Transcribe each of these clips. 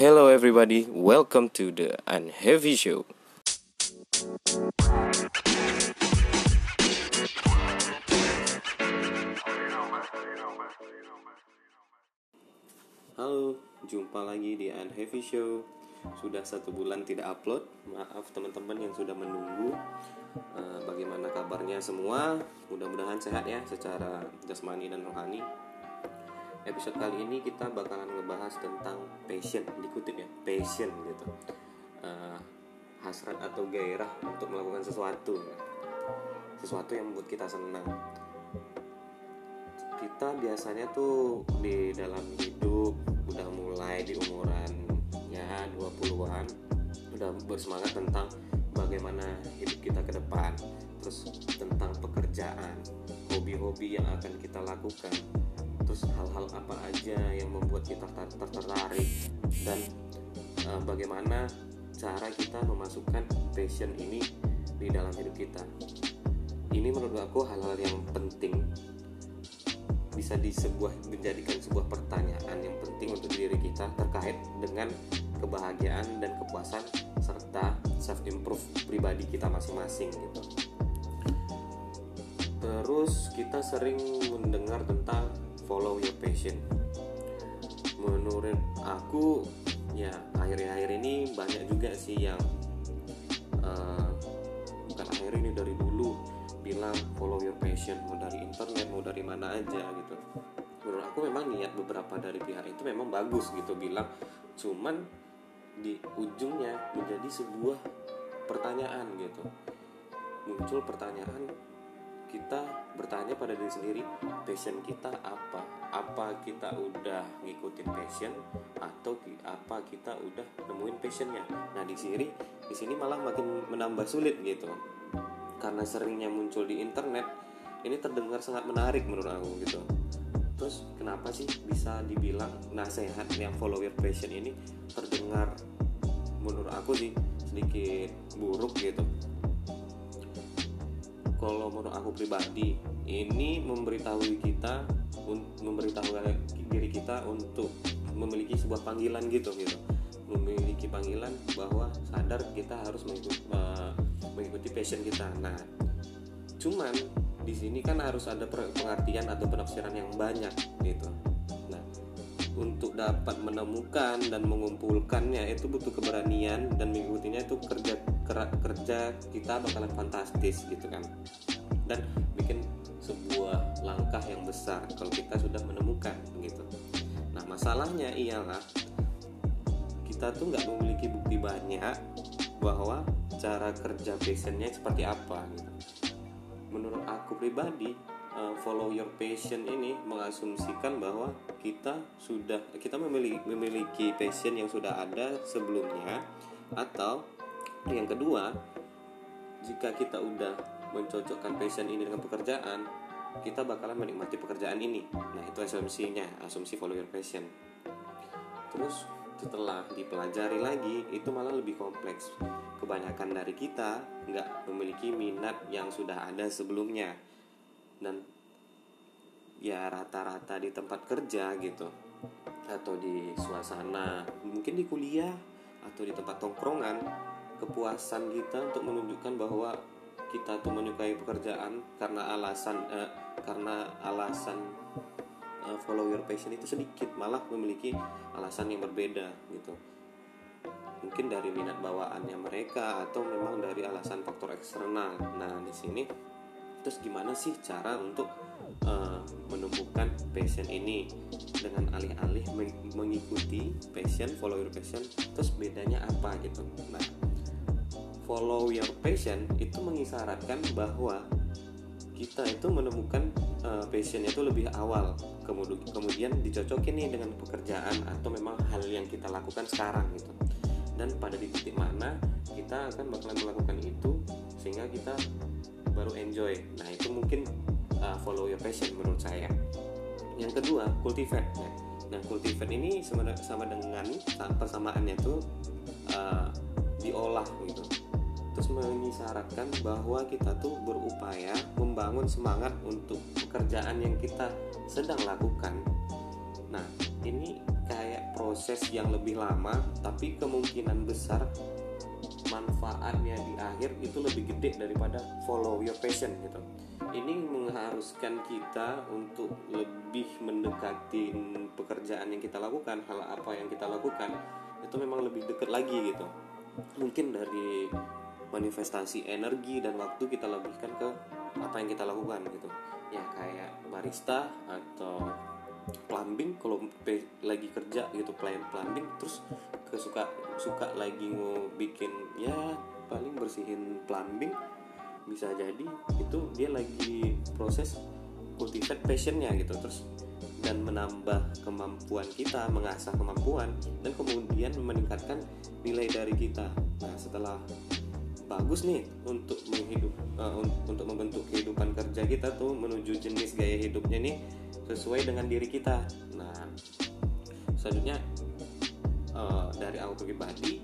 Hello everybody, welcome to the Unheavy Show. Halo, jumpa lagi di Unheavy Show. Sudah satu bulan tidak upload, maaf teman-teman yang sudah menunggu. Eh, bagaimana kabarnya semua? Mudah-mudahan sehat ya secara jasmani dan rohani. Episode kali ini kita bakalan ngebahas tentang passion, dikutip ya, passion gitu. Eh, hasrat atau gairah untuk melakukan sesuatu, sesuatu yang membuat kita senang. Kita biasanya tuh di dalam hidup udah mulai di umuran ya 20-an udah bersemangat tentang bagaimana hidup kita ke depan terus tentang pekerjaan hobi-hobi yang akan kita lakukan terus hal-hal apa aja yang membuat kita ter- tertarik dan uh, bagaimana cara kita memasukkan passion ini di dalam hidup kita ini menurut aku hal-hal yang penting bisa di sebuah menjadikan sebuah pertanyaan yang penting untuk diri kita terkait dengan kebahagiaan dan kepuasan serta self improve pribadi kita masing-masing gitu. Terus kita sering mendengar tentang follow your passion. Menurut aku ya akhir-akhir ini banyak juga sih yang uh, bukan akhir ini dari dulu bilang follow your passion mau dari internet mau dari mana aja gitu menurut aku memang niat beberapa dari pihak itu memang bagus gitu bilang cuman di ujungnya menjadi sebuah pertanyaan gitu muncul pertanyaan kita bertanya pada diri sendiri passion kita apa? Apa kita udah ngikutin passion atau apa kita udah nemuin passionnya? Nah di sini di sini malah makin menambah sulit gitu. Karena seringnya muncul di internet ini terdengar sangat menarik menurut aku gitu. Terus kenapa sih bisa dibilang nasihat yang follow your passion ini terdengar menurut aku sih sedikit buruk gitu kalau menurut aku pribadi ini memberitahu kita memberitahu diri kita untuk memiliki sebuah panggilan gitu gitu memiliki panggilan bahwa sadar kita harus mengikuti, uh, mengikuti passion kita. Nah, cuman di sini kan harus ada pengertian atau penafsiran yang banyak gitu. Untuk dapat menemukan dan mengumpulkannya itu butuh keberanian dan mengikutinya itu kerja kerja kita bakalan fantastis gitu kan. Dan bikin sebuah langkah yang besar kalau kita sudah menemukan gitu. Nah, masalahnya ialah kita tuh nggak memiliki bukti banyak bahwa cara kerja passionnya seperti apa gitu. Menurut aku pribadi, uh, follow your passion ini mengasumsikan bahwa kita sudah kita memiliki memiliki passion yang sudah ada sebelumnya atau yang kedua, jika kita udah mencocokkan passion ini dengan pekerjaan, kita bakalan menikmati pekerjaan ini. Nah, itu asumsinya, asumsi follow your passion. Terus setelah dipelajari lagi itu malah lebih kompleks kebanyakan dari kita nggak memiliki minat yang sudah ada sebelumnya dan ya rata-rata di tempat kerja gitu. Atau di suasana mungkin di kuliah atau di tempat tongkrongan. Kepuasan kita untuk menunjukkan bahwa kita tuh menyukai pekerjaan karena alasan eh, karena alasan follow your passion itu sedikit malah memiliki alasan yang berbeda gitu. Mungkin dari minat bawaannya mereka atau memang dari alasan faktor eksternal. Nah di sini terus gimana sih cara untuk uh, menumbuhkan passion ini? Dengan alih-alih mengikuti passion follow your passion terus bedanya apa gitu? Nah follow your passion itu mengisyaratkan bahwa kita itu menemukan uh, passionnya itu lebih awal. Kemudian dicocokin nih dengan pekerjaan atau memang hal yang kita lakukan sekarang gitu. Dan pada titik mana kita akan bakalan melakukan itu sehingga kita baru enjoy. Nah itu mungkin uh, follow your passion menurut saya. Yang kedua cultivate. Nah, nah cultivate ini sama, sama dengan persamaannya tuh uh, diolah gitu. Terus mengisyaratkan bahwa kita tuh berupaya membangun semangat untuk pekerjaan yang kita sedang lakukan. Nah, ini kayak pro proses yang lebih lama tapi kemungkinan besar manfaatnya di akhir itu lebih gede daripada follow your passion gitu. Ini mengharuskan kita untuk lebih mendekati pekerjaan yang kita lakukan hal apa yang kita lakukan itu memang lebih dekat lagi gitu. Mungkin dari manifestasi energi dan waktu kita lebihkan ke apa yang kita lakukan gitu. Ya kayak barista atau plumbing kalau lagi kerja gitu plan plumbing terus kesuka suka lagi mau bikin ya paling bersihin plumbing bisa jadi itu dia lagi proses cultivate passionnya gitu terus dan menambah kemampuan kita mengasah kemampuan dan kemudian meningkatkan nilai dari kita. Nah setelah bagus nih untuk menghidup uh, untuk membentuk kehidupan kerja kita tuh menuju jenis gaya hidupnya nih sesuai dengan diri kita. Nah selanjutnya uh, dari aku pribadi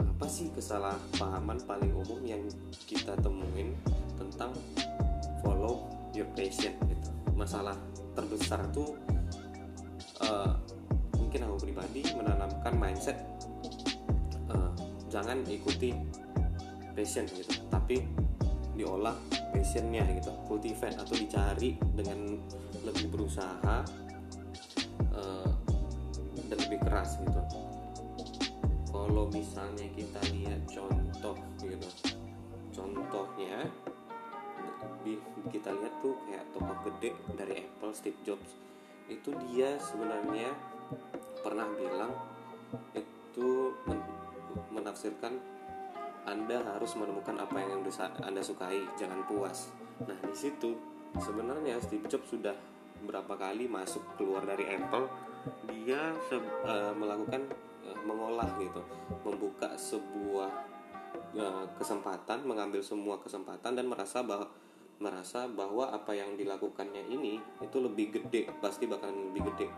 apa sih kesalahpahaman paling umum yang kita temuin tentang follow your passion gitu? Masalah terbesar tuh uh, mungkin aku pribadi menanamkan mindset uh, jangan ikuti passion gitu tapi diolah passionnya gitu. Cultivate atau dicari dengan lebih berusaha uh, dan lebih keras gitu kalau misalnya kita lihat contoh gitu contohnya kita lihat tuh kayak toko gede dari Apple Steve Jobs itu dia sebenarnya pernah bilang itu men menafsirkan anda harus menemukan apa yang Anda sukai, jangan puas. Nah, di situ sebenarnya Steve Jobs sudah berapa kali masuk keluar dari Apple, dia uh, melakukan uh, mengolah gitu, membuka sebuah uh, kesempatan, mengambil semua kesempatan dan merasa bahwa merasa bahwa apa yang dilakukannya ini itu lebih gede, pasti bakalan lebih gede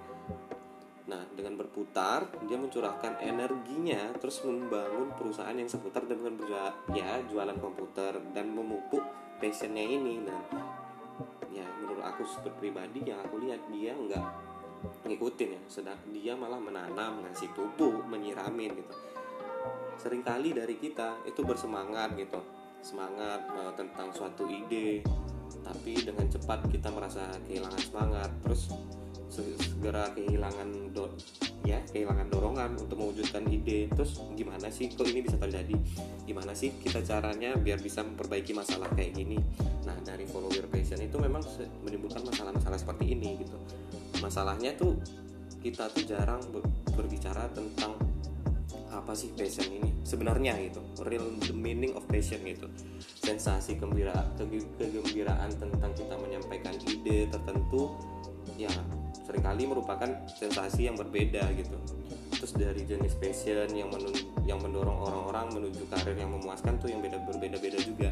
Nah, dengan berputar, dia mencurahkan energinya terus membangun perusahaan yang seputar dengan berja ya jualan komputer dan memupuk passionnya ini. Nah, ya menurut aku pribadi yang aku lihat dia nggak ngikutin ya, sedang dia malah menanam, ngasih pupuk, menyiramin gitu. Seringkali dari kita itu bersemangat gitu, semangat uh, tentang suatu ide, tapi dengan cepat kita merasa kehilangan semangat, terus segera kehilangan do ya kehilangan dorongan untuk mewujudkan ide. Terus gimana sih kok ini bisa terjadi? Gimana sih kita caranya biar bisa memperbaiki masalah kayak gini? Nah dari follower passion itu memang menimbulkan masalah-masalah seperti ini gitu. Masalahnya tuh kita tuh jarang berbicara tentang apa sih passion ini sebenarnya gitu. Real the meaning of passion gitu. Sensasi gembira kegembiraan tentang kita menyampaikan ide tertentu ya sering kali merupakan sensasi yang berbeda gitu. Terus dari jenis passion yang menun yang mendorong orang-orang menuju karir yang memuaskan tuh yang beda berbeda-beda juga.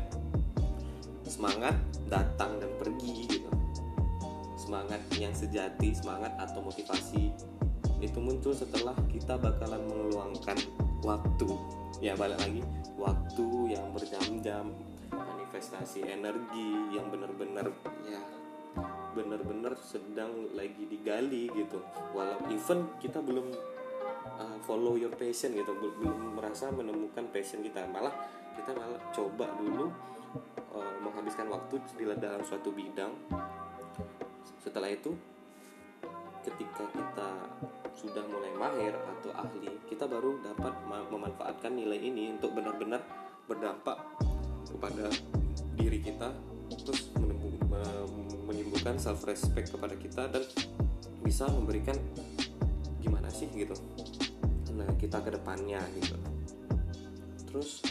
Semangat datang dan pergi gitu. Semangat yang sejati semangat atau motivasi itu muncul setelah kita bakalan mengeluangkan waktu. Ya balik lagi waktu yang berjam-jam manifestasi energi yang benar-benar ya benar-benar sedang lagi digali gitu. Walau even kita belum uh, follow your passion gitu belum merasa menemukan passion kita. Malah kita malah coba dulu uh, menghabiskan waktu di dalam suatu bidang. Setelah itu ketika kita sudah mulai mahir atau ahli kita baru dapat memanfaatkan nilai ini untuk benar-benar berdampak kepada diri kita. Terus menimbulkan self respect kepada kita dan bisa memberikan gimana sih gitu. Nah kita ke depannya gitu. Terus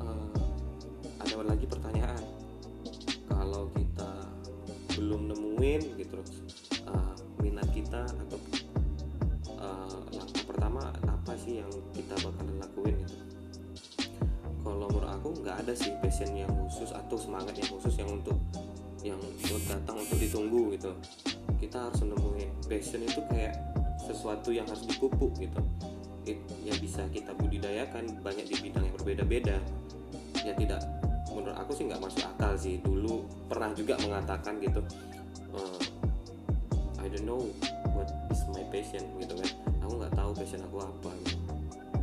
uh, ada lagi pertanyaan. Kalau kita belum nemuin gitu uh, minat kita atau uh, langkah pertama apa sih yang kita bakalan lakuin gitu? Kalau menurut aku nggak ada sih passion yang khusus atau semangat yang khusus yang untuk yang datang untuk ditunggu gitu. Kita harus menemui passion itu kayak sesuatu yang harus dipupuk gitu. Yang bisa kita budidayakan banyak di bidang yang berbeda-beda. Ya tidak menurut aku sih nggak masuk akal sih. Dulu pernah juga mengatakan gitu uh, I don't know what is my passion gitu kan. Aku nggak tahu passion aku apa gitu.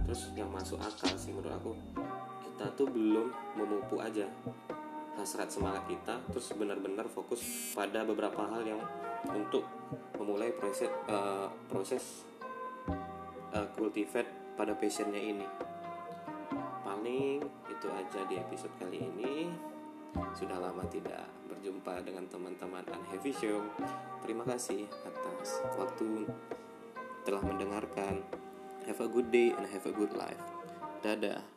terus yang masuk akal sih menurut aku. Kita tuh belum memupuk aja hasrat semangat kita terus benar-benar fokus pada beberapa hal yang untuk memulai proses uh, proses uh, cultivate pada passionnya ini. Paling itu aja di episode kali ini. Sudah lama tidak berjumpa dengan teman-teman Unheavy Show. Terima kasih atas waktu telah mendengarkan. Have a good day and have a good life. Dadah